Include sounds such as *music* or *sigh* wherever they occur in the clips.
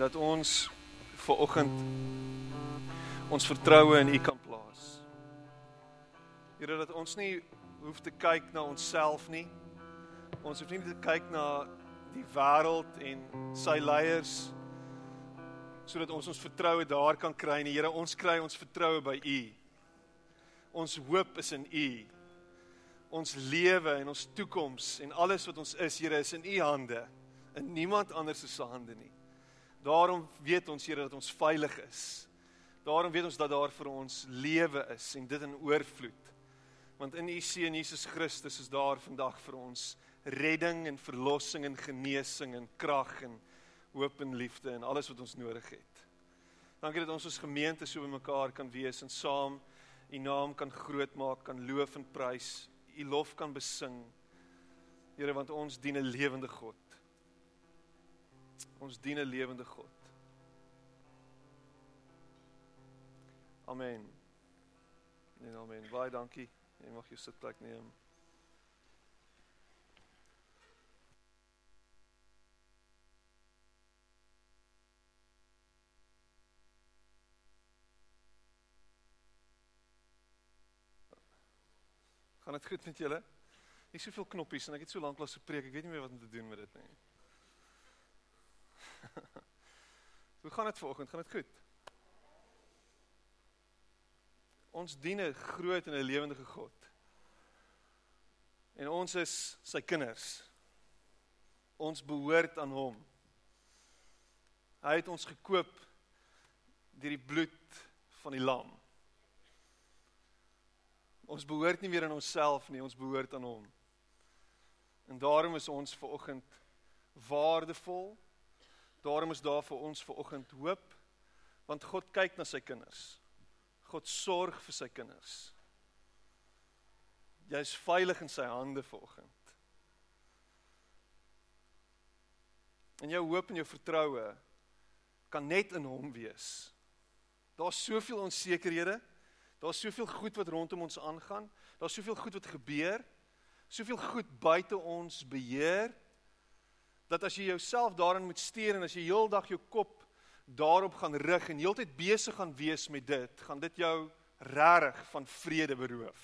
En dat ons ver oggend ons vertroue in U kan plaas. Here dat ons nie hoef te kyk na onsself nie. Ons hoef nie te kyk na die wêreld en sy leiers sodat ons ons vertroue daar kan kry nie. Here, ons kry ons vertroue by U. Ons hoop is in U. Ons lewe en ons toekoms en alles wat ons is, Here, is in U hande, in niemand anders se hande nie. Daarom weet ons Here dat ons veilig is. Daarom weet ons dat daar vir ons lewe is en dit in oorvloed. Want in U seun Jesus Christus is daar vandag vir ons redding en verlossing en genesing en krag en hoop en liefde en alles wat ons nodig het. Dankie dat ons as gemeente so bymekaar kan wees en saam U naam kan grootmaak, kan loof en prys, U lof kan besing. Here, want ons dien 'n lewende God. Ons dien 'n lewende God. Amen. En amen. Baie dankie. Jy mag jou sitplek neem. Gaan dit goed met julle? Hier soveel knoppies en ek het so lank lank gepreek, ek weet nie meer wat om te doen met dit nie. Hoe gaan dit vanoggend? Gaan dit goed? Ons dien 'n groot en 'n lewendige God. En ons is sy kinders. Ons behoort aan hom. Hy het ons gekoop deur die bloed van die lam. Ons behoort nie meer aan onsself nie, ons behoort aan hom. En daarom is ons ver oggend waardevol Daarom is daar vir ons ver oggend hoop want God kyk na sy kinders. God sorg vir sy kinders. Jy is veilig in sy hande ver oggend. En jou hoop en jou vertroue kan net in hom wees. Daar's soveel onsekerhede. Daar's soveel goed wat rondom ons aangaan. Daar's soveel goed wat gebeur. Soveel goed buite ons beheer dat as jy jouself daarin moet steer en as jy heeldag jou kop daarop gaan rig en heeltyd besig gaan wees met dit, gaan dit jou regtig van vrede beroof.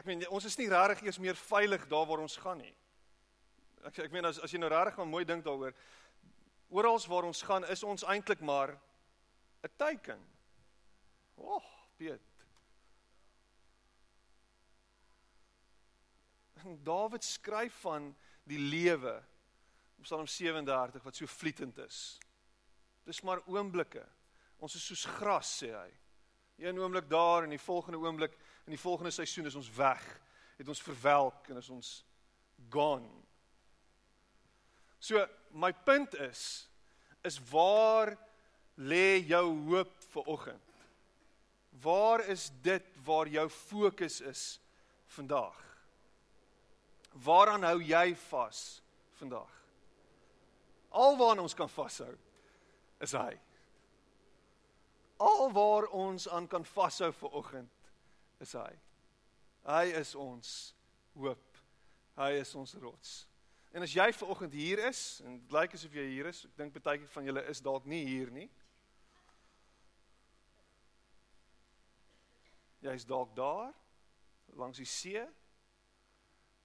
Ek meen ons is nie regtig eers meer veilig daar waar ons gaan nie. Ek ek meen as as jy nou regtig maar mooi dink daaroor, oral waar ons gaan is ons eintlik maar 'n teiken. O, oh, Piet. En Dawid skryf van die lewe. Psalm 37 wat so vlietend is. Dis maar oomblikke. Ons is soos gras sê hy. Een oomblik daar en die volgende oomblik in die volgende seisoen is ons weg. Het ons verwelk en is ons gone. So my punt is is waar lê jou hoop vir oggend? Waar is dit waar jou fokus is vandag? Waaraan hou jy vas vandag? Alwaar ons kan vashou is hy. Alwaar ons aan kan vashou vir oggend is hy. Hy is ons hoop. Hy is ons rots. En as jy ver oggend hier is en dit lyk asof jy hier is, ek dink baie van julle is dalk nie hier nie. Jy's dalk daar langs die see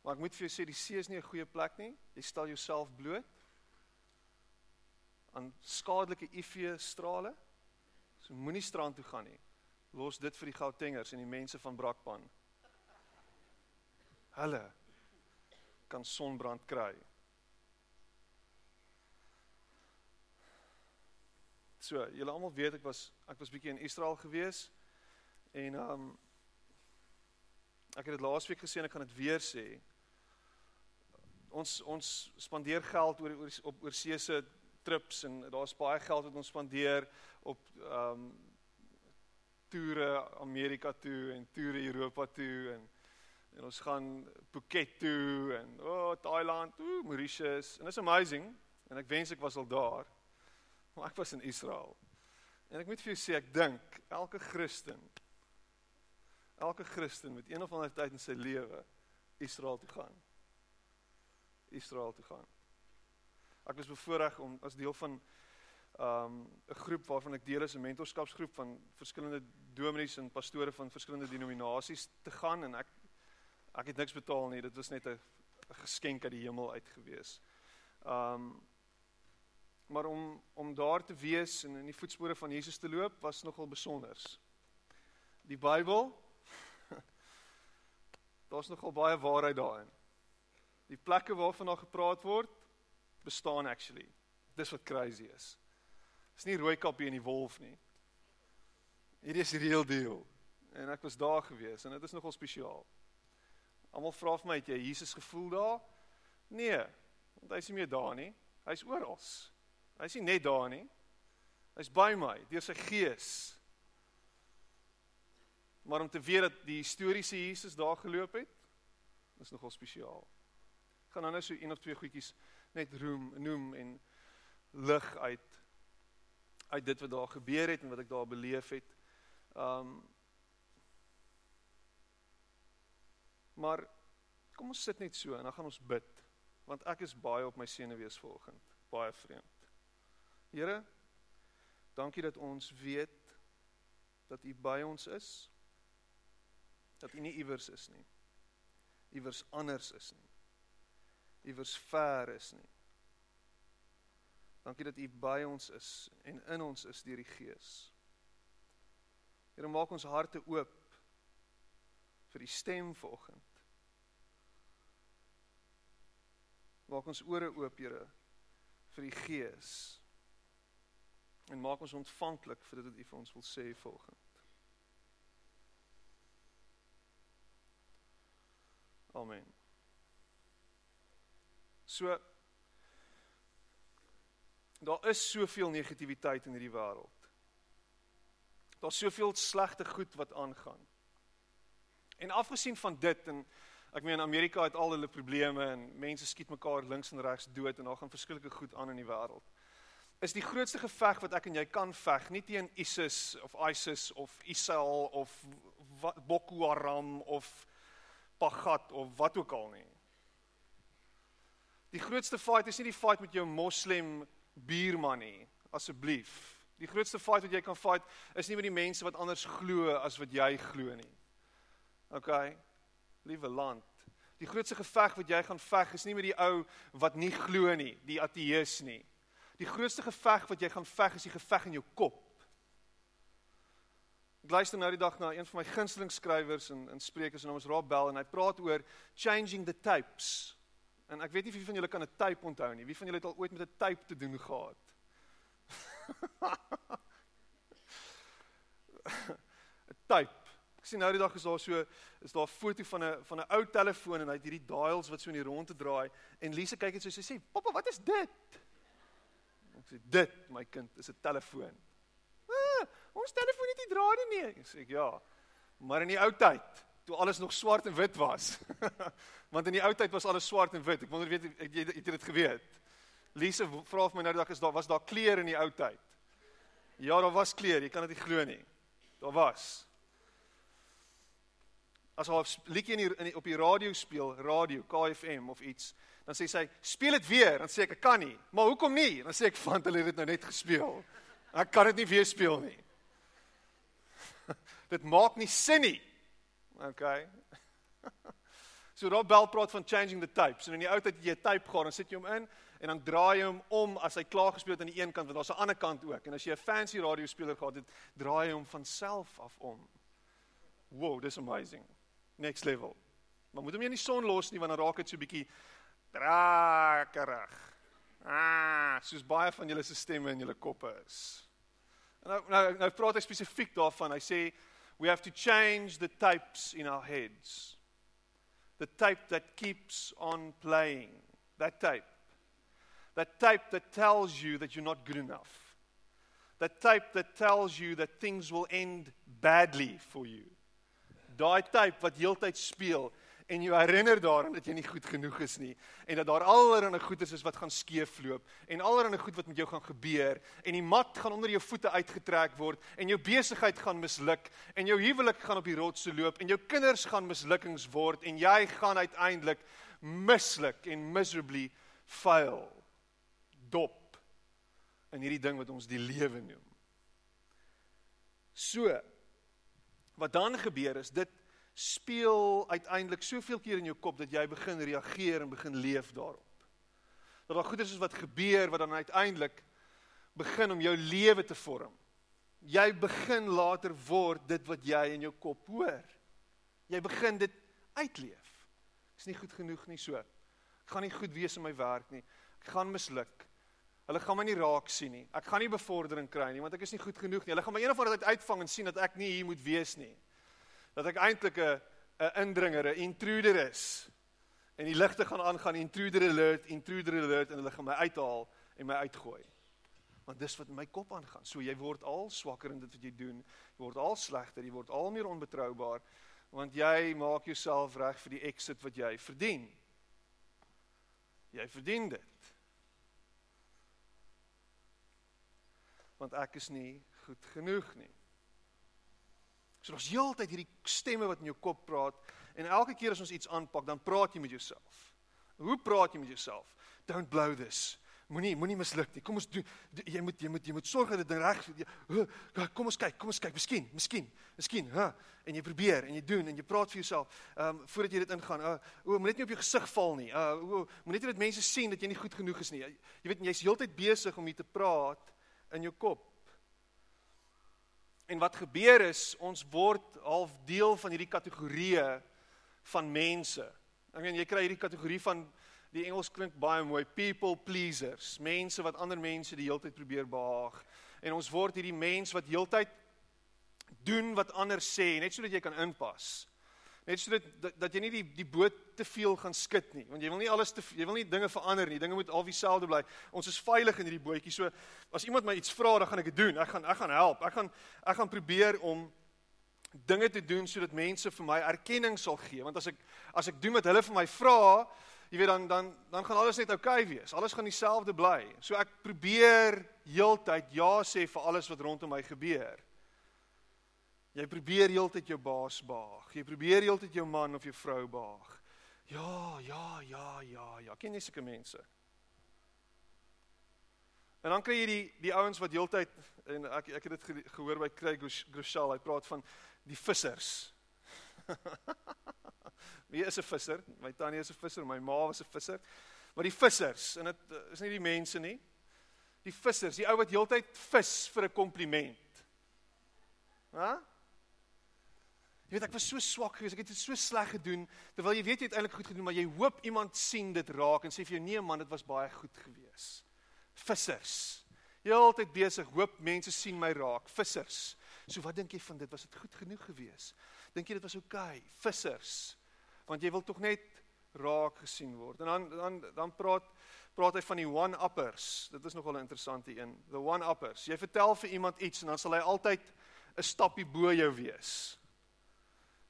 Maar ek moet vir jou sê die see is nie 'n goeie plek nie. Jy stel jouself bloot aan skadelike UV strale. So moenie strand toe gaan nie. Los dit vir die Gautengers en die mense van Brakpan. Hulle kan sonbrand kry. So, julle almal weet ek was ek was bietjie in Israel gewees en ehm um, ek het dit laasweek gesê en ek gaan dit weer sê. Ons ons spandeer geld oor oor op oorseese trips en daar's baie geld wat ons spandeer op ehm um, toere Amerika toe en toere Europa toe en en ons gaan Phuket toe en o oh, Thailand, o Mauritius en it's amazing en ek wens ek was al daar. Maar ek was in Israel. En ek moet vir jou sê ek dink elke Christen elke Christen met een of ander tyd in sy lewe Israel toe gaan. Israel toe gaan. Ek was bevoorreg om as deel van um 'n groep waarvan ek deel is 'n mentorskapsgroep van verskillende dominees en pastore van verskillende denominasies te gaan en ek ek het niks betaal nie dit was net 'n geskenk uit die hemel uit gewees. Um maar om om daar te wees en in die voetspore van Jesus te loop was nogal besonders. Die Bybel *laughs* daar's nogal baie waarheid daarin. Die plekke waarvan daar gepraat word bestaan actually. Dis wat crazy is. Dis nie Rooikapie en die wolf nie. Hierdie is die real deal. En ek was daar gewees en dit is nogal spesiaal. Almal vra vir my, het jy Jesus gevoel daar? Nee, want hy is nie meer daar nie. Hy's oral. Hy's nie net daar nie. Hy's by my deur sy gees. Maar om te weet dat die historiese Jesus daar geloop het, is nogal spesiaal. Ek gaan nou so een of twee goedjies net roem, noem en lig uit uit dit wat daar gebeur het en wat ek daar beleef het. Um Maar kom ons sit net so en dan gaan ons bid want ek is baie op my senuwees vanoggend, baie vreemd. Here, dankie dat ons weet dat U by ons is. Dat U nie iewers is nie. Iewers anders is nie. Iewers ver is nie. Dankie dat U by ons is en in ons is deur die Gees. Here maak ons harte oop vir die stem vanoggend. Maak ons ore oop, Here, vir die Gees. En maak ons ontvanklik vir dit wat U vir ons wil sê vanoggend. Amen. So Daar is soveel negativiteit in hierdie wêreld. Daar's soveel slegte goed wat aangaan. En afgesien van dit en ek meen Amerika het al hulle probleme en mense skiet mekaar links en regs dood en daar gaan verskillike goed aan in die wêreld. Is die grootste geveg wat ek en jy kan veg nie teen ISIS of ISIS of ISIL of Boko Haram of Pagat of wat ook al nie. Die grootste fight is nie die fight met jou moslim buurman nie, asseblief. Die grootste fight wat jy kan fight is nie met die mense wat anders glo as wat jy glo nie. OK. Liewe land. Die grootste geveg wat jy gaan veg is nie met die ou wat nie glo nie, die ateïs nie. Die grootste geveg wat jy gaan veg is die geveg in jou kop. Ek luister nou die dag na een van my gunsteling skrywers in in Spreuke se naam is Rob Bell en hy praat oor changing the tapes. En ek weet nie wie van julle kan 'n tape onthou nie. Wie van julle het al ooit met 'n tape te doen gehad? *laughs* Tape. Ek sien nou die dag is daar so is daar 'n foto van 'n van 'n ou telefoon en hy het hierdie dials wat so in die rondte draai en Lise kyk en so sy sê, "Pappa, wat is dit?" Ek sê, "Dit, my kind, is 'n telefoon." Ah, ons telefoon het nie drade nie. Ek sê, "Ja, maar in die ou tyd, toe alles nog swart en wit was." *laughs* Want in die ou tyd was alles swart en wit. Ek wonder weet jy het, het dit geweet. Lise vra vir my nou die dag is daar was daar kleure in die ou tyd. Ja, daar was kleure, jy kan dit nie glo nie. Daar was. As haar liedjie in, in die op die radio speel, radio KFM of iets, dan sê sy, "Speel dit weer." Dan sê ek, "Ek kan nie." "Maar hoekom nie?" Dan sê ek, *laughs* "Want hulle het dit nou net gespeel." Ek kan dit nie weer speel nie. *laughs* dit maak nie sin nie. Okay. *laughs* So Rob Bell praat van changing the tapes. En in die ou tyd jy 'n tape gehad, dan sit jy hom in en dan draai jy hom om as hy klaar gespeel het aan die een kant, want daar's 'n ander kant ook. En as jy 'n fancy radiospeler gehad het, draai jy hom van self af om. Wow, this amazing. Next level. Maar moet hom nie in die son los nie want dan raak dit so bietjie drakerig. Ah, soos baie van julle se stemme in julle koppe is. Nou nou nou praat hy spesifiek daarvan. Hy sê we have to change the tapes in our heads. The tape that keeps on playing. That tape. That tape that tells you that you're not good enough. That tape that tells you that things will end badly for you. Daai tape wat heeltyd speel en jy herinner daaraan dat jy nie goed genoeg is nie en dat daar allerlei goeders is wat gaan skeefloop en allerlei goed wat met jou gaan gebeur en die mat gaan onder jou voete uitgetrek word en jou besigheid gaan misluk en jou huwelik gaan op die rotse loop en jou kinders gaan mislukkings word en jy gaan uiteindelik misluk en miserably fail dop in hierdie ding wat ons die lewe noem. So wat dan gebeur is dit speel uiteindelik soveel keer in jou kop dat jy begin reageer en begin leef daarop. Dat daar goeders is wat gebeur wat dan uiteindelik begin om jou lewe te vorm. Jy begin later word dit wat jy in jou kop hoor. Jy begin dit uitleef. Ek's nie goed genoeg nie so. Ek gaan nie goed wees in my werk nie. Ek gaan misluk. Hulle gaan my nie raak sien nie. Ek gaan nie bevordering kry nie want ek is nie goed genoeg nie. Hulle gaan my eendag uit uitvang en sien dat ek nie hier moet wees nie dat ek eintlik 'n 'n indringer, 'n intruder is. En die ligte gaan aangaan, intruder alert, intruder alert en hulle gaan my uithaal en my uitgooi. Want dis wat in my kop aangaan. So jy word al swakker in dit wat jy doen. Jy word al slegter, jy word al meer onbetroubaar want jy maak jouself reg vir die exit wat jy verdien. Jy verdien dit. Want ek is nie goed genoeg nie. So daar's heeltyd hierdie stemme wat in jou kop praat en elke keer as ons iets aanpak, dan praat jy met jouself. Hoe praat jy met jouself? Don't blow this. Moenie moenie misluk nie. Kom ons doen jy moet jy moet jy moet sorg dat dit reg kom ons kyk, kom ons kyk. Miskien, miskien, miskien, ha. En jy probeer en jy doen en jy praat vir jouself. Ehm um, voordat jy dit ingaan. Uh, o, moet net nie op jou gesig val nie. Uh o, moet net dat mense sien dat jy nie goed genoeg is nie. Jy, jy weet jy's heeltyd besig om hier te praat in jou kop. En wat gebeur is ons word half deel van hierdie kategorieë van mense. Ek meen jy kry hierdie kategorie van die Engels klink baie mooi people pleasers, mense wat ander mense die hele tyd probeer behaag. En ons word hierdie mens wat heeltyd doen wat ander sê net sodat jy kan inpas. Net sodat dat, dat jy nie die die boot te veel gaan skud nie, want jy wil nie alles te jy wil nie dinge verander nie. Dinge moet al dieselfde bly. Ons is veilig in hierdie bootjie. So as iemand my iets vra, dan gaan ek dit doen. Ek gaan ek gaan help. Ek gaan ek gaan probeer om dinge te doen sodat mense vir my erkenning sal gee. Want as ek as ek doen wat hulle vir my vra, jy weet dan dan dan gaan alles net oukei okay wees. Alles gaan dieselfde bly. So ek probeer heeltyd ja sê vir alles wat rondom my gebeur. Jy probeer heeltyd jou baas behaag. Jy probeer heeltyd jou man of jou vrou behaag. Ja, ja, ja, ja, ja. Ken jy sulke mense? En dan kry jy die die ouens wat heeltyd en ek ek het dit gehoor by Craig Groeschel, hy praat van die vissers. *laughs* Wie is 'n visser? My tannie is 'n visser, my ma was 'n visser. Maar die vissers, en dit eh, is nie die mense nie. Die vissers, die ou wat heeltyd vis vir 'n kompliment. Hæ? Jy weet ek was so swak geweest, ek het dit so sleg gedoen terwyl jy weet jy het eintlik goed gedoen, maar jy hoop iemand sien dit raak en sê vir jou nee man, dit was baie goed geweest. Vissers. Heeltyd besig, hoop mense sien my raak. Vissers. So wat dink jy van dit? Was dit goed genoeg geweest? Dink jy dit was oukei? Okay? Vissers. Want jy wil tog net raak gesien word. En dan dan dan praat praat hy van die one-uppers. Dit is nogal 'n interessante een. The one-uppers. Jy vertel vir iemand iets en dan sal hy altyd 'n stappie bo jou wees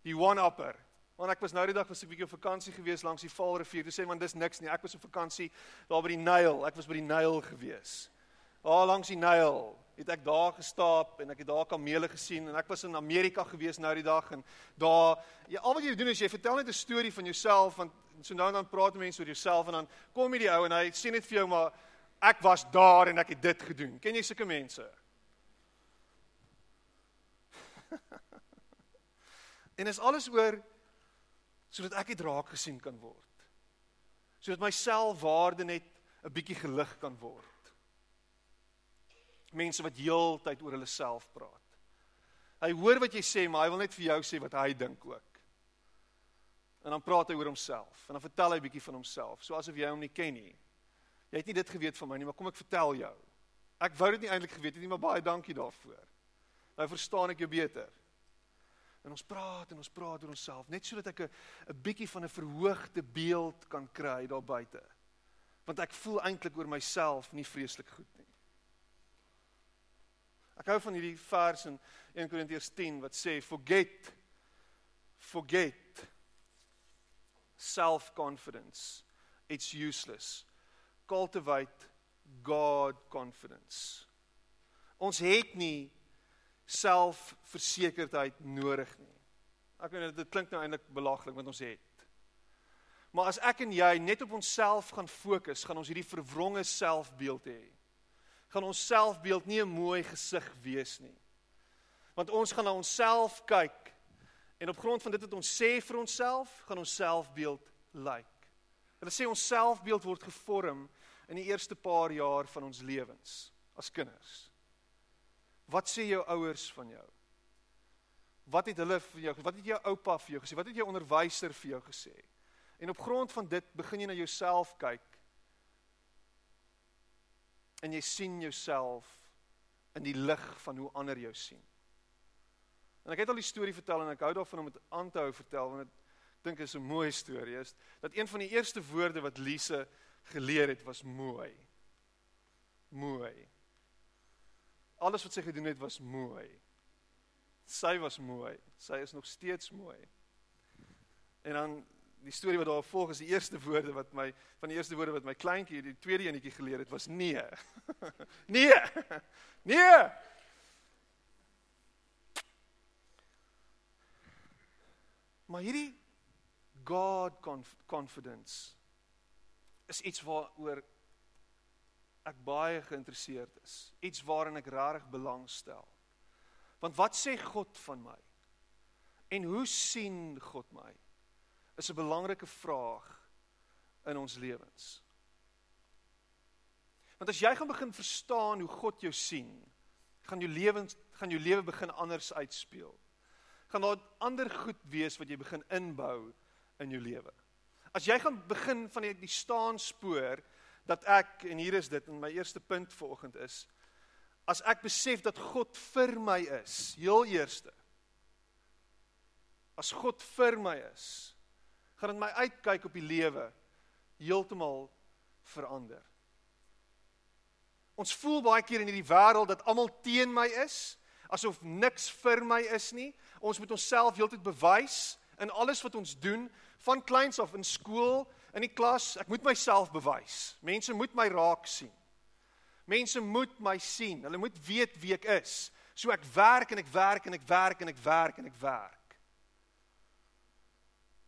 die one-upper. Want ek was nou die dag was ek bietjie op vakansie gewees langs die Vaalrivier. Toe sê man dis niks nie. Ek was op vakansie daar by die Nyl. Ek was by die Nyl gewees. Daar langs die Nyl het ek daar gestap en ek het daar kamele gesien en ek was in Amerika gewees nou die dag en daar ja, al wat jy doen is jy vertel net 'n storie van jouself want so nou dan praat mense oor jouself en dan kom jy die ou en hy sê net vir jou maar ek was daar en ek het dit gedoen. Ken jy sulke mense? *laughs* En is alles oor sodat ek dit raak gesien kan word. Sodat my selfwaarde net 'n bietjie gelig kan word. Mense wat heeltyd oor hulle self praat. Hy hoor wat jy sê, maar hy wil net vir jou sê wat hy dink ook. En dan praat hy oor homself en dan vertel hy bietjie van homself, so asof jy hom nie ken nie. Jy het nie dit geweet van my nie, maar kom ek vertel jou. Ek wou dit nie eintlik geweet het nie, maar baie dankie daarvoor. Nou verstaan ek jou beter. En ons praat en ons praat oor onsself net sodat ek 'n 'n bietjie van 'n verhoogde beeld kan kry daar buite. Want ek voel eintlik oor myself nie vreeslik goed nie. Ek hou van hierdie vers in 1 Korintiërs 10 wat sê forget forget self-confidence. It's useless. Cultivate God confidence. Ons het nie selfversekerdheid nodig nie. Ek weet dit klink nou eintlik belaglik wat ons het. Maar as ek en jy net op onsself gaan fokus, gaan ons hierdie verwronge selfbeeld hê. Gaan ons selfbeeld nie 'n mooi gesig wees nie. Want ons gaan na onsself kyk en op grond van dit wat ons sê vir onsself, gaan ons selfbeeld lyk. Like. Hulle sê ons selfbeeld word gevorm in die eerste paar jaar van ons lewens as kinders. Wat sê jou ouers van jou? Wat het hulle vir jou wat het jou oupa vir jou gesê? Wat het jou onderwyser vir jou gesê? En op grond van dit begin jy na jouself kyk. En jy sien jouself in die lig van hoe ander jou sien. En ek het al die storie vertel en ek hou daarvan om dit aan te hou vertel want ek dink is 'n mooi storie is dat een van die eerste woorde wat Lise geleer het was mooi. Mooi. Alles wat sy gedoen het was mooi. Sy was mooi. Sy is nog steeds mooi. En dan die storie wat daar volg is die eerste woorde wat my van die eerste woorde wat my kleintjie die tweede enetjie geleer het was nee. *laughs* nee. Nee. Maar hierdie God confidence is iets waaroor ek baie geïnteresseerd is. Iets waarin ek regtig belangstel. Want wat sê God van my? En hoe sien God my? Is 'n belangrike vraag in ons lewens. Want as jy gaan begin verstaan hoe God jou sien, gaan jou lewens gaan jou lewe begin anders uitspeel. Gaan daar ander goed wees wat jy begin inbou in jou lewe. As jy gaan begin van die, die staan spoor dat ek en hier is dit in my eerste punt vanoggend is as ek besef dat God vir my is, heel eerste. As God vir my is, gaan dit my uitkyk op die lewe heeltemal verander. Ons voel baie keer in hierdie wêreld dat almal teen my is, asof niks vir my is nie. Ons moet onsself heeltyd bewys in alles wat ons doen, van kleins af in skool, in die klas, ek moet myself bewys. Mense moet my raak sien. Mense moet my sien. Hulle moet weet wie ek is. So ek werk en ek werk en ek werk en ek werk en ek werk.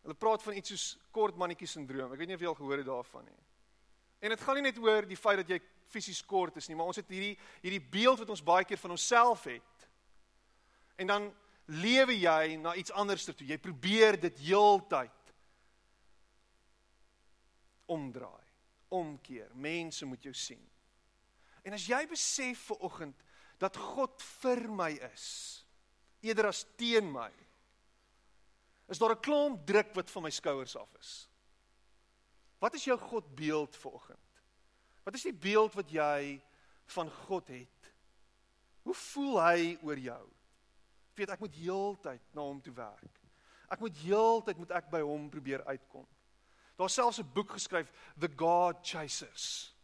Hulle praat van iets soos kort mannetjie sindroom. Ek weet nie of jy al gehoor het daarvan nie. En dit gaan nie net oor die feit dat jy fisies kort is nie, maar ons het hierdie hierdie beeld wat ons baie keer van onsself het. En dan lewe jy na iets anders toe. Jy probeer dit heeltyd omdraai, omkeer. Mense moet jou sien. En as jy besef ver oggend dat God vir my is, eerder as teen my, is daar 'n klomp druk wat van my skouers af is. Wat is jou God beeld ver oggend? Wat is die beeld wat jy van God het? Hoe voel hy oor jou? weet ek moet heeltyd na hom toe werk. Ek moet heeltyd moet ek by hom probeer uitkom. Daar's selfs 'n boek geskryf The God Chasers.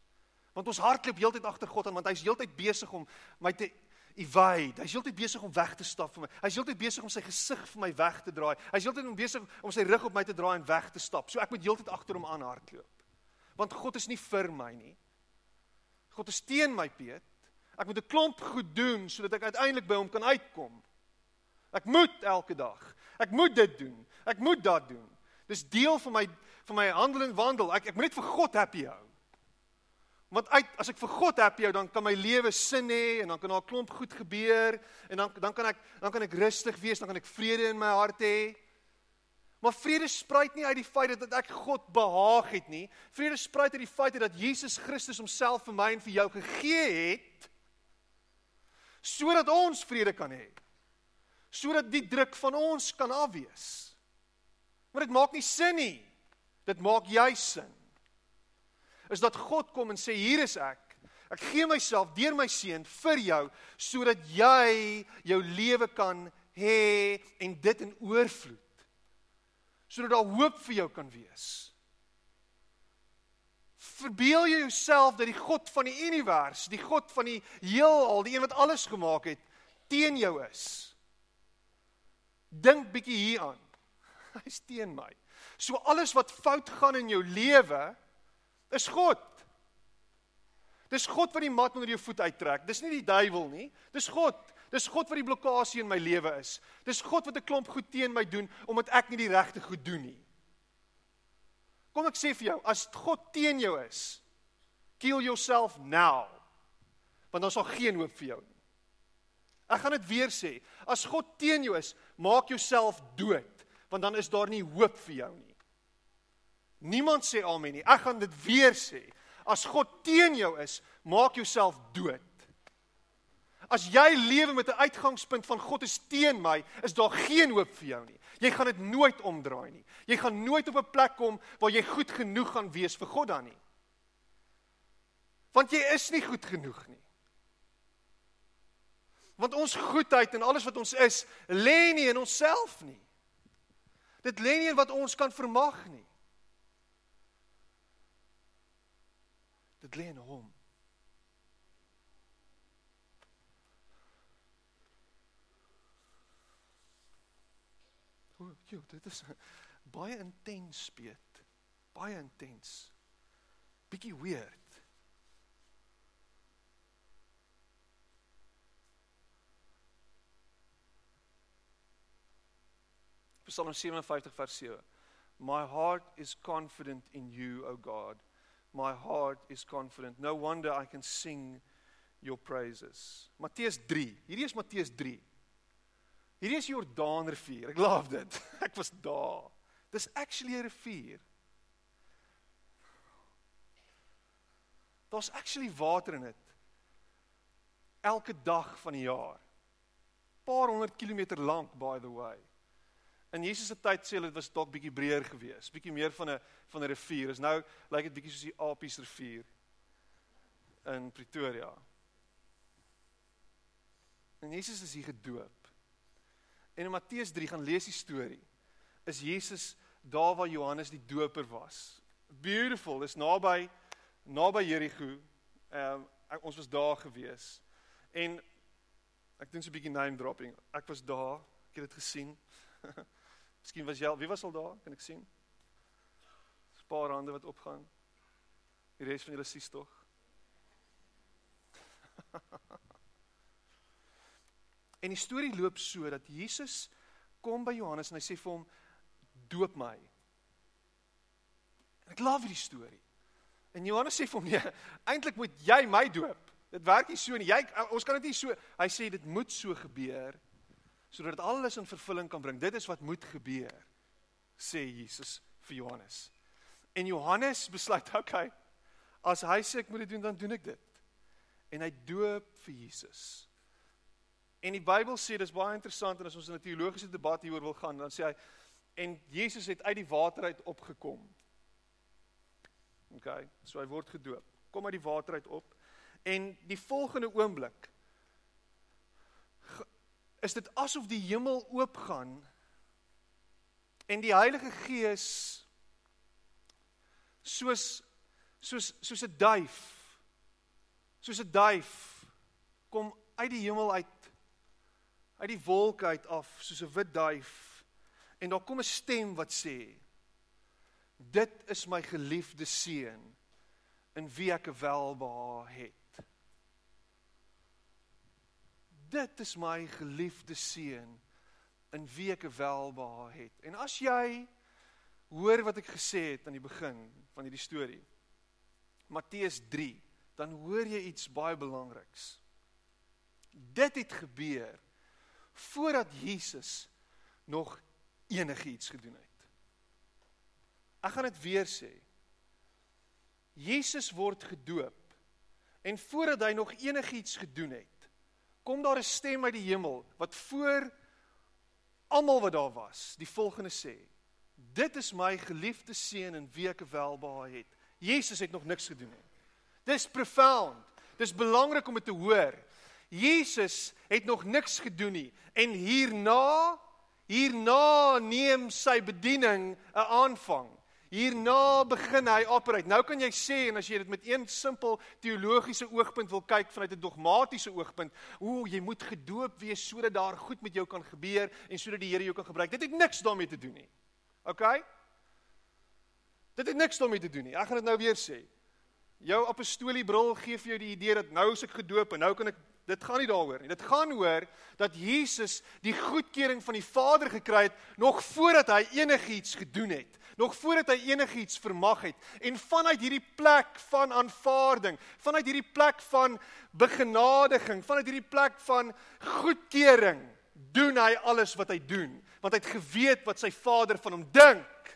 Want ons hardloop heeltyd agter God aan want hy's heeltyd besig om my te evade. Hy's heeltyd besig om weg te stap van my. Hy's heeltyd besig om sy gesig vir my weg te draai. Hy's heeltyd besig om sy rug op my te draai en weg te stap. So ek moet heeltyd agter hom aan hardloop. Want God is nie vir my nie. God is teen my, Piet. Ek moet 'n klomp goed doen sodat ek uiteindelik by hom kan uitkom. Ek moet elke dag. Ek moet dit doen. Ek moet dat doen. Dis deel van my van my handel en wandel. Ek ek moet net vir God happy hou. Want uit as ek vir God happy hou, dan kan my lewe sin hê en dan kan daar 'n klomp goed gebeur en dan dan kan ek dan kan ek rustig wees, dan kan ek vrede in my hart hê. Maar vrede spruit nie uit die feit dat ek God behaag het nie. Vrede spruit uit die feit dat Jesus Christus homself vir my en vir jou gegee het sodat ons vrede kan hê sodat die druk van ons kan afwees. Maar dit maak nie sin nie. Dit maak jy sin. Is dat God kom en sê hier is ek Ek gee myself deur my seun vir jou sodat jy jou lewe kan hê en dit in oorvloed. Sodat daar hoop vir jou kan wees. Verbeel jy jouself dat die God van die univers, die God van die heelal, die een wat alles gemaak het, teen jou is? Dink bietjie hieraan. Hy's teen my. So alles wat fout gaan in jou lewe is God. Dis God wat die mat onder jou voet uittrek. Dis nie die duiwel nie. Dis God. Dis God wat die blokkade in my lewe is. Dis God wat 'n klomp goed teen my doen omdat ek nie die regte goed doen nie. Kom ek sê vir jou, as God teen jou is, kill yourself now. Want dan sal geen hoop vir jou nie. Ek gaan dit weer sê. As God teen jou is, maak jouself dood, want dan is daar nie hoop vir jou nie. Niemand sê amen nie. Ek gaan dit weer sê. As God teen jou is, maak jouself dood. As jy lewe met 'n uitgangspunt van God is teen my, is daar geen hoop vir jou nie. Jy gaan dit nooit omdraai nie. Jy gaan nooit op 'n plek kom waar jy goed genoeg gaan wees vir God dan nie. Want jy is nie goed genoeg nie. Want ons goedheid en alles wat ons is, lê nie in onsself nie. Dit lê nie in wat ons kan vermag nie. Dit lê in hom. O, jy, dit is baie intens speet. Baie intens. Bietjie weird. Psalm 57 vers 7. My heart is confident in you, O God. My heart is confident. No wonder I can sing your praises. Matteus 3. Hierdie is Matteus 3. Hierdie is Jordaanrivier. Ek love dit. *laughs* Ek was daar. Dis actually 'n rivier. Daar's actually water in dit. Elke dag van die jaar. Paar honderd kilometer lank by the way. In Jesus se tyd sê hulle dit was dalk bietjie breër geweest, bietjie meer van 'n van 'n rivier. Is nou lyk like dit bietjie soos die Apies rivier in Pretoria. En Jesus is hier gedoop. En in Matteus 3 gaan lees die storie. Is Jesus daar waar Johannes die Doper was? Beautiful, dis naby naby Jerigo. Ehm um, ons was daar gewees. En ek doen so 'n bietjie name dropping. Ek was daar, ek het dit gesien. *laughs* Miskien was jy al, wie was al daar? Kan ek sien? 'n Paar hande wat opgaan. Die res van julle sies tog. *laughs* en die storie loop so dat Jesus kom by Johannes en hy sê vir hom doop my. En ek love hierdie storie. En Johannes sê vir hom nee, eintlik moet jy my doop. Dit werk nie so nie. Jy ons kan dit nie so hy sê dit moet so gebeur sodat alles in vervulling kan bring. Dit is wat moet gebeur, sê Jesus vir Johannes. En Johannes besluit, *laughs* oké, okay, as hy sê ek moet dit doen, dan doen ek dit. En hy doop vir Jesus. En die Bybel sê dis baie interessant en as ons 'n teologiese debat hieroor wil gaan, dan sê hy en Jesus het uit die water uit opgekom. OK, so hy word gedoop. Kom uit die water uit op. En die volgende oomblik is dit asof die hemel oopgaan en die Heilige Gees soos soos soos 'n duif soos 'n duif kom uit die hemel uit uit die wolke uit af soos 'n wit duif. En daar kom 'n stem wat sê dit is my geliefde seun in wie ek welbehae het dit is my geliefde seun in wie ek welbehae het. En as jy hoor wat ek gesê het aan die begin van hierdie storie. Matteus 3, dan hoor jy iets baie belangriks. Dit het gebeur voordat Jesus nog enigiets gedoen het. Ek gaan dit weer sê. Jesus word gedoop en voordat hy nog enigiets gedoen het, kom daar 'n stem uit die hemel wat voor almal wat daar was, die volgende sê: Dit is my geliefde seun in wie ek welbehae het. Jesus het nog niks gedoen nie. Dis profound. Dis belangrik om dit te hoor. Jesus het nog niks gedoen nie en hierna hierna neem sy bediening 'n aanvang. Hierna begin hy operate. Nou kan jy sê en as jy dit met een simpel teologiese oogpunt wil kyk vanuit 'n dogmatiese oogpunt, o, jy moet gedoop wees sodat daar goed met jou kan gebeur en sodat die Here jou kan gebruik. Dit het niks daarmee te doen nie. OK? Dit het niks daarmee te doen nie. Ek gaan dit nou weer sê. Jou apostoliebril gee vir jou die idee dat nou is ek gedoop en nou kan ek dit gaan nie daaroor nie. Dit gaan oor dat Jesus die goedkeuring van die Vader gekry het nog voordat hy enigiets gedoen het nog voordat hy enigiets vermag het en vanuit hierdie plek van aanvaarding, vanuit hierdie plek van begenadiging, vanuit hierdie plek van goedkeuring, doen hy alles wat hy doen, want hy het geweet wat sy Vader van hom dink.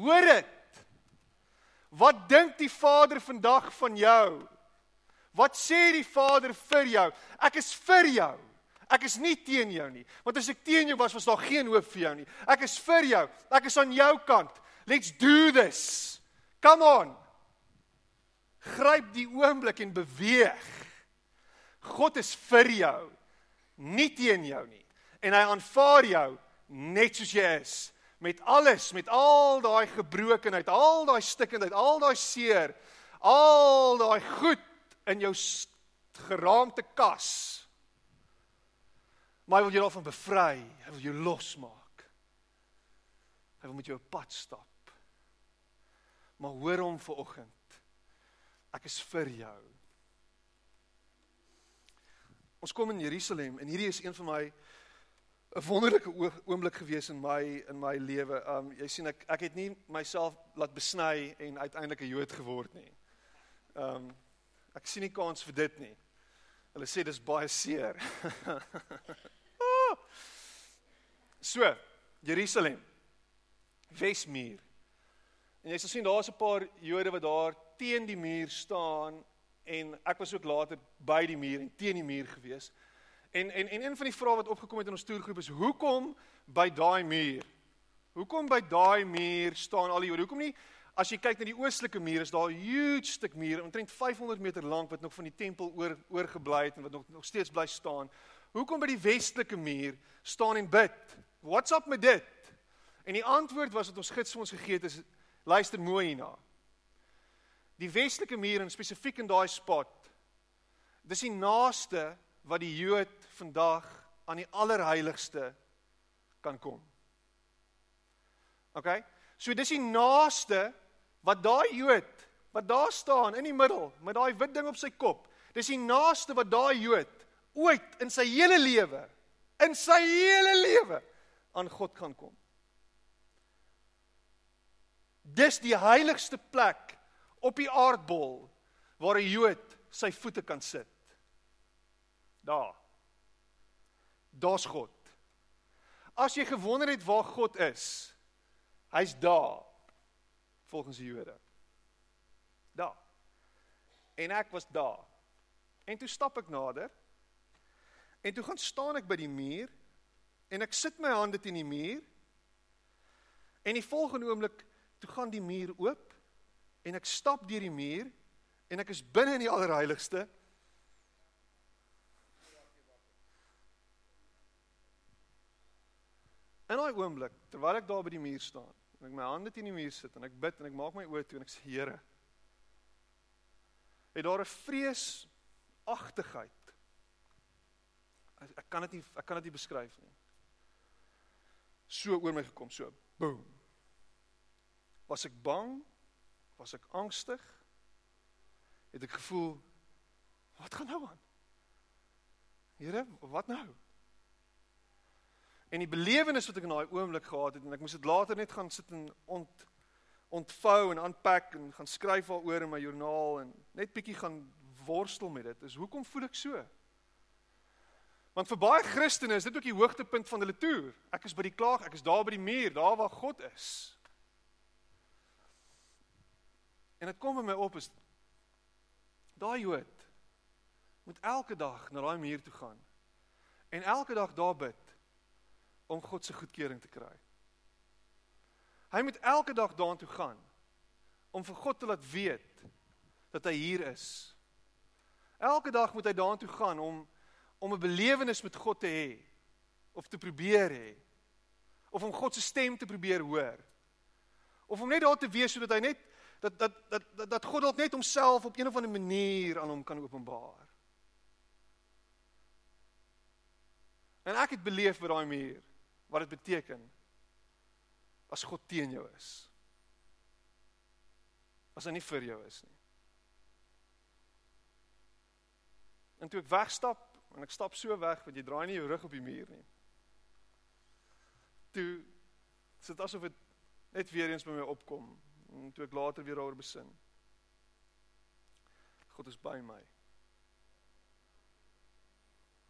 Hoor dit. Wat dink die Vader vandag van jou? Wat sê die Vader vir jou? Ek is vir jou. Ek is nie teen jou nie. Want as ek teen jou was, was daar geen hoop vir jou nie. Ek is vir jou. Ek is aan jou kant. Let's do this. Come on. Gryp die oomblik en beweeg. God is vir jou, nie teen jou nie. En hy aanvaar jou net soos jy is, met alles, met al daai gebrokenheid, al daai stikkendheid, al daai seer, al daai goed in jou geraamte kas. Maar hy wil jou daarvan bevry. Hy wil jou losmaak. Hy wil met jou 'n pad stap. Maar hoor hom vir oggend. Ek is vir jou. Ons kom in Jerusalem en hierdie is een van my 'n wonderlike oomblik gewees in my in my lewe. Um jy sien ek ek het nie myself laat besny en uiteindelik 'n Jood geword nie. Um ek sien nie kans vir dit nie. Hulle sê dis baie seer. *laughs* So, Jerusalem. Wesmuur. En jy sal sien daar's 'n paar Jode wat daar teen die muur staan en ek was ook later by die muur en teen die muur gewees. En en en een van die vrae wat opgekom het in ons toergroep is hoekom by daai muur? Hoekom by daai muur staan al die Jode? Hoekom nie as jy kyk na die oostelike muur is daar 'n huge stuk muur omtrent 500 meter lank wat nog van die tempel oor oorgebly het en wat nog nog steeds bly staan. Hoekom by die westelike muur staan en bid? What's up met dit? En die antwoord was wat ons gids vir ons gegee het is luister mooi hierna. Die westelike muur en spesifiek in daai spot. Dis die naaste wat die Jood vandag aan die allerheiligste kan kom. OK? So dis die naaste wat daai Jood wat daar staan in die middel met daai wit ding op sy kop. Dis die naaste wat daai Jood ooit in sy hele lewe in sy hele lewe aan God gaan kom. Dis die heiligste plek op die aardbol waar 'n Jood sy voete kan sit. Daar. Daar's God. As jy gewonder het waar God is, hy's daar volgens die Jode. Daar. En ek was daar. En toe stap ek nader. En toe gaan staan ek by die muur en ek sit my hande teen die muur. En die volgende oomblik toe gaan die muur oop en ek stap deur die muur en ek is binne in die allerheiligste. En daai oomblik terwyl ek daar by die muur staan en ek my hande teen die muur sit en ek bid en ek maak my oë toe en ek sê Here het daar 'n vreesagtigheid ek kan dit nie ek kan dit nie beskryf nie so oor my gekom, so boom. Was ek bang? Was ek angstig? Het ek gevoel wat gaan nou aan? Here, wat nou? En die belewenis wat ek in daai oomblik gehad het en ek moes dit later net gaan sit en ont ontvou en unpack en gaan skryf daaroor in my joernaal en net bietjie gaan worstel met dit. Is hoekom voel ek so? Want vir baie Christene is dit ook die hoogtepunt van hulle toer. Ek is by die klaag, ek is daar by die muur, daar waar God is. En dit kom in my op is daai Jood moet elke dag na daai muur toe gaan en elke dag daar bid om God se goedkeuring te kry. Hy moet elke dag daartoe gaan om vir God te laat weet dat hy hier is Elke dag moet hy daartoe gaan om om 'n belewenis met God te hê of te probeer hê. Of om God se stem te probeer hoor. Of om net daar te wees sodat hy net dat dat dat dat, dat God dalk net homself op een of ander manier aan hom kan openbaar. En ek het beleef by daai muur wat dit beteken as God teen jou is. As hy nie vir jou is nie. En toe ek wegstap en ek stap so weg want jy draai nie jou rug op die muur nie. Toe sit asof dit net weer eens by my opkom en toe ek later weer daaroor besin. God is by my.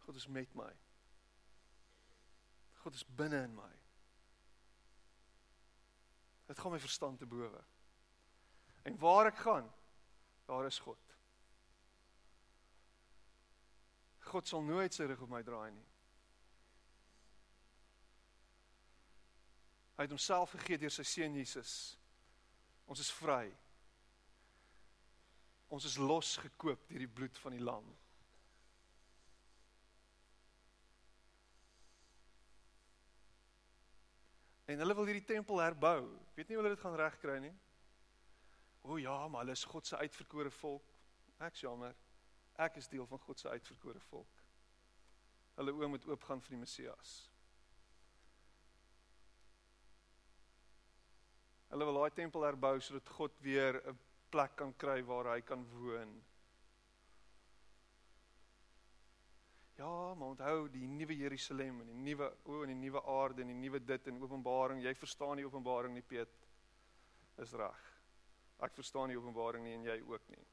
God is met my. God is binne in my. Dit gaan my verstand te bowe. En waar ek gaan, daar is God. God sal nooit sy rug op my draai nie. Hy het homself gegee deur sy seun Jesus. Ons is vry. Ons is losgekoop deur die bloed van die lam. En hulle wil hierdie tempel herbou. Weet nie hoe hulle dit gaan regkry nie. O ja, maar hulle is God se uitverkore volk. Ek jammer. Ek is deel van God se uitverkore volk. Hulle oë moet oop gaan vir die Messias. Hulle wil daai tempel herbou sodat God weer 'n plek kan kry waar hy kan woon. Ja, maar onthou die nuwe Jerusalem en die nuwe o en die nuwe aarde en die nuwe dit en Openbaring. Jy verstaan die Openbaring nie, Piet. Is reg. Ek verstaan die Openbaring nie en jy ook nie.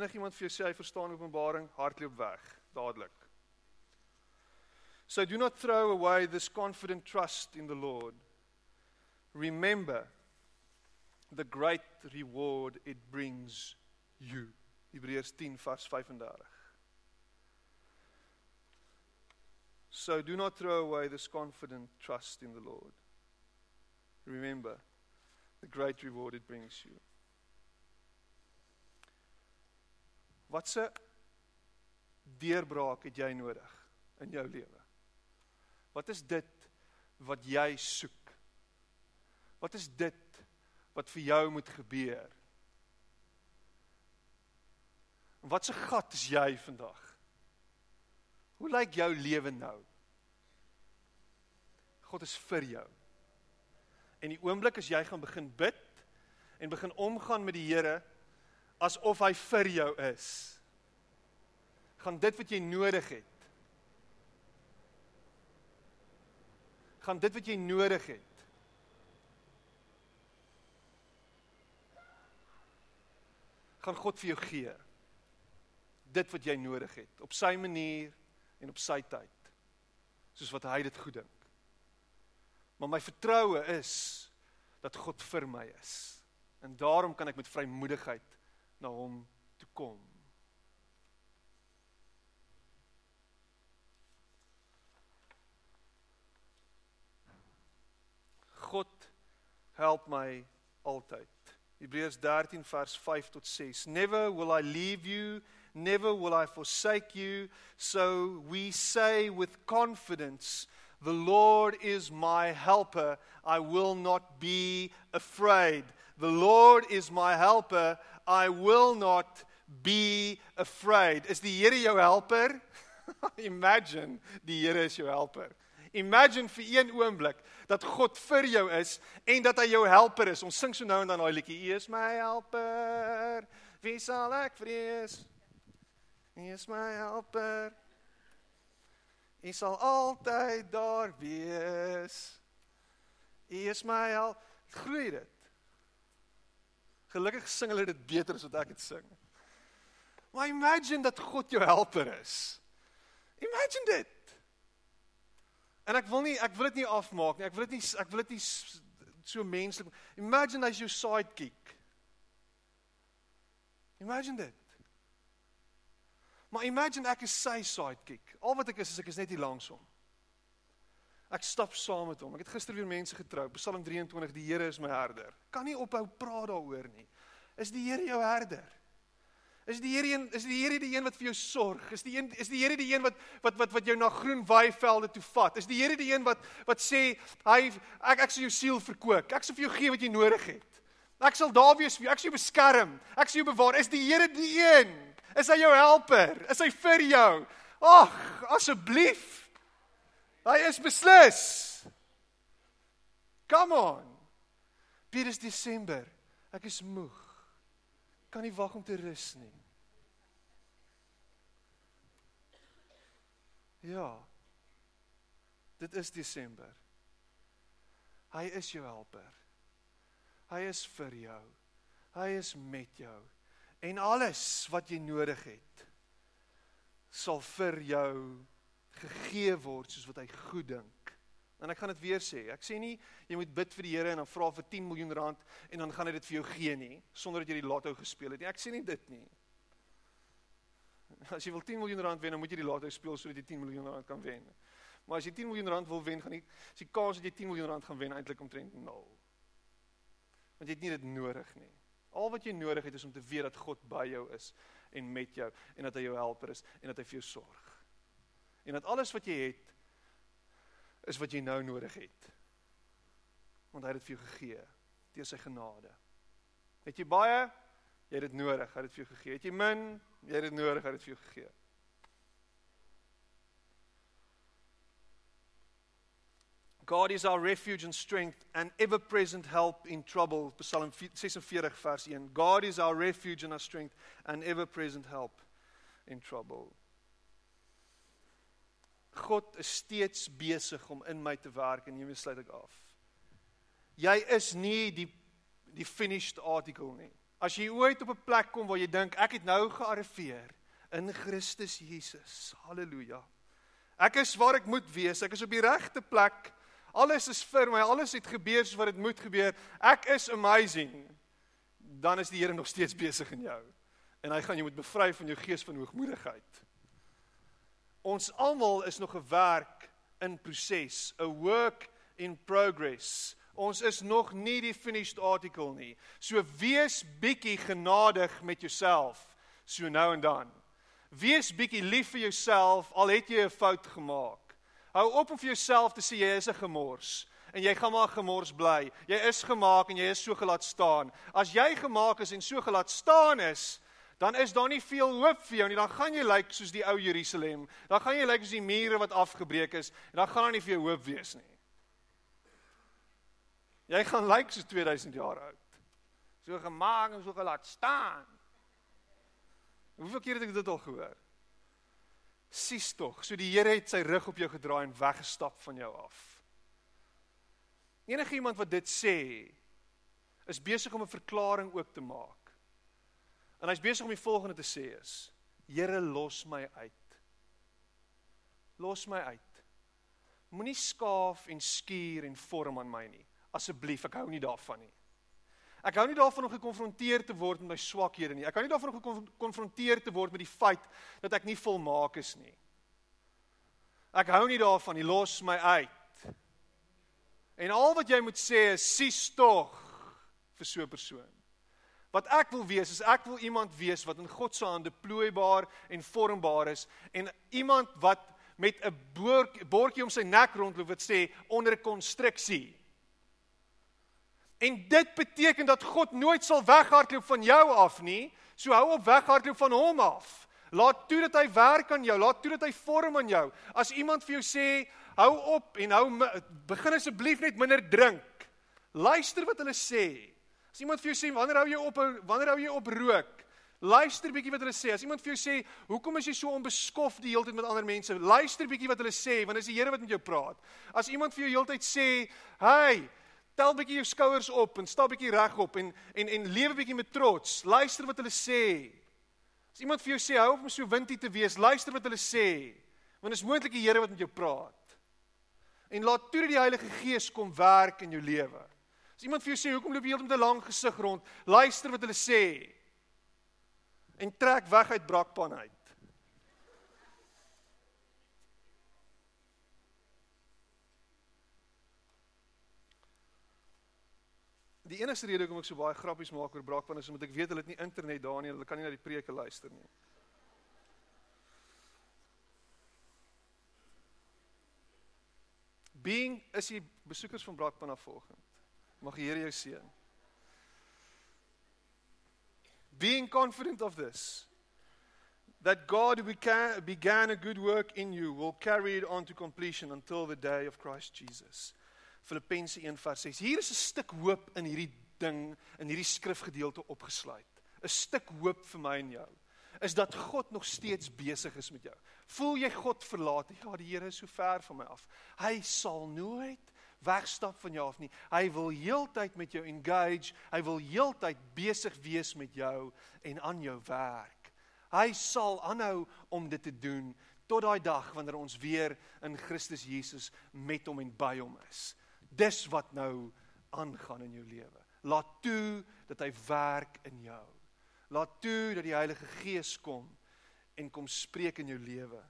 Enigiemand vir jou sê hy verstaan Openbaring, hardloop weg dadelik. So do not throw away this confident trust in the Lord. Remember the great reward it brings you. Hebreërs 10 vers 35. So do not throw away this confident trust in the Lord. Remember the great reward it brings you. Wat se deurbraak het jy nodig in jou lewe? Wat is dit wat jy soek? Wat is dit wat vir jou moet gebeur? Wat se gat is jy vandag? Hoe lyk jou lewe nou? God is vir jou. En die oomblik as jy gaan begin bid en begin omgaan met die Here asof hy vir jou is, gaan dit wat jy nodig het gaan dit wat jy nodig het gaan God vir jou gee dit wat jy nodig het op sy manier en op sy tyd soos wat hy dit goed dink. Maar my vertroue is dat God vir my is. En daarom kan ek met vrymoedigheid na hom toe kom. God help my altyd. Hebreërs 13 vers 5 tot 6. Never will I leave you Never will I forsake you. So we say with confidence, The Lord is my helper. I will not be afraid. The Lord is my helper. I will not be afraid. Is die Here jou helper? *laughs* Imagine die Here is jou helper. Imagine vir een oomblik dat God vir jou is en dat hy jou helper is. Ons sing so nou en dan daai liedjie: U is my helper. Wie sal ek vrees? U is my helper. U sal altyd daar wees. U is my help. Groei dit. Gelukkig sing hulle dit beter as wat ek dit sing. Maar imagine dat God jou helper is. Imagine dit. En ek wil nie ek wil dit nie afmaak nie. Ek wil dit nie ek wil dit nie so menslik. Imagine as jou sidekick. Imagine dit. Maar imagine ek is sy sidekick. Al wat ek is is ek is net hier langs hom. Ek stap saam met hom. Ek het gister weer mense getrou. Psalm 23: Die Here is my herder. Kan nie ophou praat daaroor nie. is die Here jou herder. Is die Here een is die Here die een wat vir jou sorg? Is die een is die Here die een wat wat wat wat jou na groen waaivelde toe vat? Is die Here die een wat wat sê hy ek ek sal jou siel verkoop. Ek sal vir jou gee wat jy nodig het. Ek sal daar wees vir jou. Ek sal jou beskerm. Ek sal jou bewaar. Is die Here die een? Is hy jou helper? Is hy vir jou? Ag, asseblief. Hy is beslis. Come on. Dit is Desember. Ek is moeg. Kan nie wag om te rus nie. Ja. Dit is Desember. Hy is jou helper. Hy is vir jou. Hy is met jou. En alles wat jy nodig het sal vir jou gegee word soos wat hy goed dink. En ek gaan dit weer sê. Ek sê nie jy moet bid vir die Here en dan vra vir 10 miljoen rand en dan gaan hy dit vir jou gee nie sonder dat jy die lotto gespeel het nie. Ek sê nie dit nie. As jy wil 10 miljoen rand wen, dan moet jy die lotto speel sodat jy 10 miljoen rand kan wen. Maar as jy 10 miljoen rand wil wen, gaan die as die kans dat jy 10 miljoen rand gaan wen eintlik omtrent 0. Want jy het nie dit nodig nie. Al wat jy nodig het is om te weet dat God by jou is en met jou en dat hy jou helper is en dat hy vir jou sorg. En dat alles wat jy het is wat jy nou nodig het. Want hy het dit vir jou gegee deur sy genade. Het jy baie? Jy het dit nodig, hy het dit vir jou gegee. Het jy min? Jy het dit nodig, hy het dit vir jou gegee. God is our refuge and strength and ever present help in trouble. Psalm 46 vers 1. God is our refuge and our strength and ever present help in trouble. God is steeds besig om in my te werk en hiermee sluit ek af. Jy is nie die die finished article nie. As jy ooit op 'n plek kom waar jy dink ek het nou gearriveer in Christus Jesus. Halleluja. Ek is waar ek moet wees. Ek is op die regte plek. Alles is vir my. Alles het gebeur soos wat dit moet gebeur. Ek is amazing. Dan is die Here nog steeds besig in jou. En hy gaan jou moet bevry van jou gees van hoogmoedigheid. Ons almal is nog 'n werk in proses, a work in progress. Ons is nog nie die finished article nie. So wees bietjie genadig met jouself so nou en dan. Wees bietjie lief vir jouself al het jy 'n fout gemaak. Hou op om vir jouself te sê jy is 'n gemors en jy gaan maar gemors bly. Jy is gemaak en jy is so gelaat staan. As jy gemaak is en so gelaat staan is, dan is daar nie veel hoop vir jou nie. Dan gaan jy lyk like soos die ou Jerusalem. Dan gaan jy lyk like soos die mure wat afgebreek is en dan gaan daar nie vir jou hoop wees nie. Jy gaan lyk like soos 2000 jaar oud. So gemaak en so gelaat staan. Hoeveel keer het ek dit al gehoor? Sies tog, so die Here het sy rug op jou gedraai en weggestap van jou af. Enige iemand wat dit sê, is besig om 'n verklaring ook te maak. En hy's besig om die volgende te sê is: Here, los my uit. Los my uit. Moenie skaaf en skuur en vorm aan my nie. Asseblief, ek hou nie daarvan nie. Ek hou nie daarvan om gekonfronteer te word met my swakhede nie. Ek hou nie daarvan om gekonfronteer te word met die feit dat ek nie volmaak is nie. Ek hou nie daarvan nie. Los my uit. En al wat jy moet sê is: "Sies tog vir so 'n persoon." Wat ek wil wees is ek wil iemand wees wat in God se hande plooibaar en vormbaar is en iemand wat met 'n bordjie om sy nek rondloop wat sê onder konstruksie. En dit beteken dat God nooit sal weghardloop van jou af nie. So hou op weghardloop van hom af. Laat toe dat hy werk aan jou, laat toe dat hy vorm aan jou. As iemand vir jou sê hou op en hou begin asseblief net minder drink. Luister wat hulle sê. As iemand vir jou sê wanneer hou jy op wanneer hou jy op rook? Luister bietjie wat hulle sê. As iemand vir jou sê, "Hoekom is jy so onbeskof die hele tyd met ander mense?" Luister bietjie wat hulle sê, want dis die Here wat met jou praat. As iemand vir jou heeltyd sê, "Hey, tel bietjie jou skouers op en sta bietjie regop en en en lewe bietjie met trots." Luister wat hulle sê. As iemand vir jou sê, "Hou op om so windie te wees," luister wat hulle sê. Want dis moontlik die Here wat met jou praat. En laat toe dat die Heilige Gees kom werk in jou lewe. As iemand vir jou sê hoekom loop jy heeltemal met 'n lang gesig rond, luister wat hulle sê. En trek weg uit brakpan uit. Die enigste rede hoekom ek so baie grappies maak oor braakpan is omdat ek weet hulle het nie internet daar nie, hulle kan nie na die preke luister nie. Being is die besoekers van braakpan af volgende. Mag die Here jou seën. Being confident of this that God who began a good work in you will carry it on to completion until the day of Christ Jesus. Filippense 1:6. Hier is 'n stuk hoop in hierdie ding in hierdie skrifgedeelte opgesluit. 'n Stuk hoop vir my en jou is dat God nog steeds besig is met jou. Voel jy God verlaat? Ja, die Here is so ver van my af. Hy sal nooit wegstap van jou af nie. Hy wil heeltyd met jou engage. Hy wil heeltyd besig wees met jou en aan jou werk. Hy sal aanhou om dit te doen tot daai dag wanneer ons weer in Christus Jesus met hom en by hom is. Dis wat nou aangaan in jou lewe. Laat toe dat hy werk in jou. Laat toe dat die Heilige Gees kom en kom spreek in jou lewe.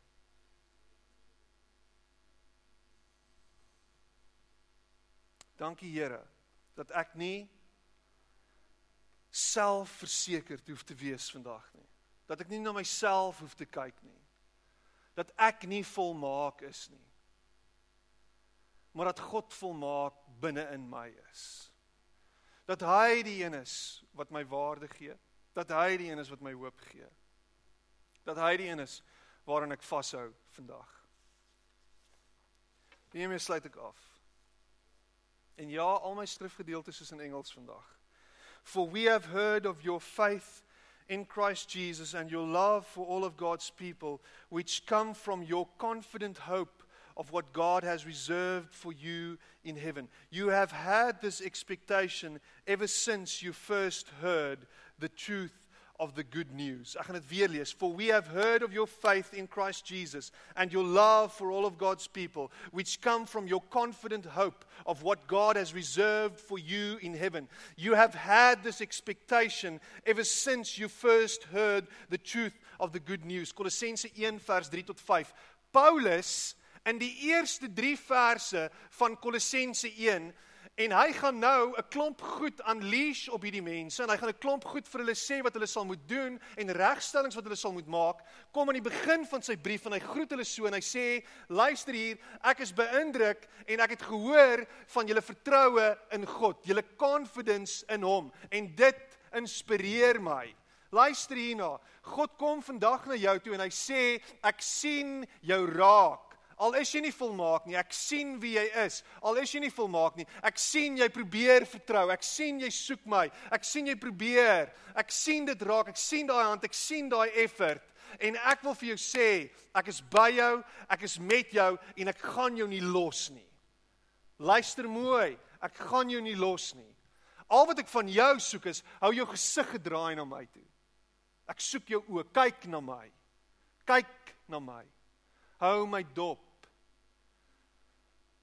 Dankie Here dat ek nie selfversekerd hoef te wees vandag nie dat ek nie na myself hoef te kyk nie. Dat ek nie volmaak is nie. Maar dat God volmaak binne in my is. Dat hy die een is wat my waarde gee, dat hy die een is wat my hoop gee. Dat hy die een is waaraan ek vashou vandag. Hiermee sluit ek af. En ja, al my skrifgedeeltes is in Engels vandag. For we have heard of your faith in Christ Jesus and your love for all of God's people, which come from your confident hope of what God has reserved for you in heaven. You have had this expectation ever since you first heard the truth of the good news. Ek gaan dit weer lees. For we have heard of your faith in Christ Jesus and your love for all of God's people, which come from your confident hope of what God has reserved for you in heaven. You have had this expectation ever since you first heard the truth of the good news. Kolossense 1 vers 3 tot 5. Paulus in die eerste 3 verse van Kolossense 1 En hy gaan nou 'n klomp goed unleash op hierdie mense en hy gaan 'n klomp goed vir hulle sê wat hulle sal moet doen en regstellings wat hulle sal moet maak. Kom aan die begin van sy brief en hy groet hulle so en hy sê: "Luister hier, ek is beïndruk en ek het gehoor van julle vertroue in God, julle confidence in hom en dit inspireer my." Luister hierna. God kom vandag na jou toe en hy sê: "Ek sien jou raak." Al is jy nie volmaak nie, ek sien wie jy is. Al is jy nie volmaak nie, ek sien jy probeer vertrou. Ek sien jy soek my. Ek sien jy probeer. Ek sien dit raak. Ek sien daai hand, ek sien daai effort. En ek wil vir jou sê, ek is by jou, ek is met jou en ek gaan jou nie los nie. Luister mooi, ek gaan jou nie los nie. Al wat ek van jou soek is, hou jou gesig gedraai na my toe. Ek soek jou oë, kyk na my. Kyk na my. Hou my dop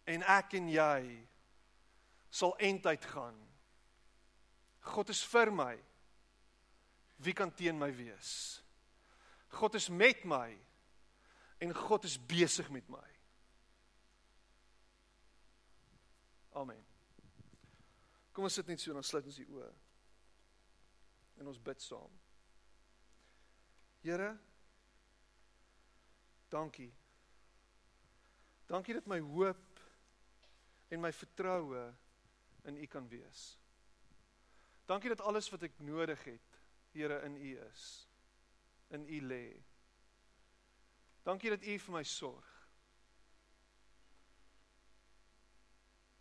en ek en jy sal eintyd gaan. God is vir my. Wie kan teen my wees? God is met my en God is besig met my. Amen. Kom ons sit net so en ons sluit ons die oë. En ons bid saam. Here, dankie. Dankie dat my hoop en my vertroue in U kan wees. Dankie dat alles wat ek nodig het, Here, in U is. In U lê. Dankie dat U vir my sorg.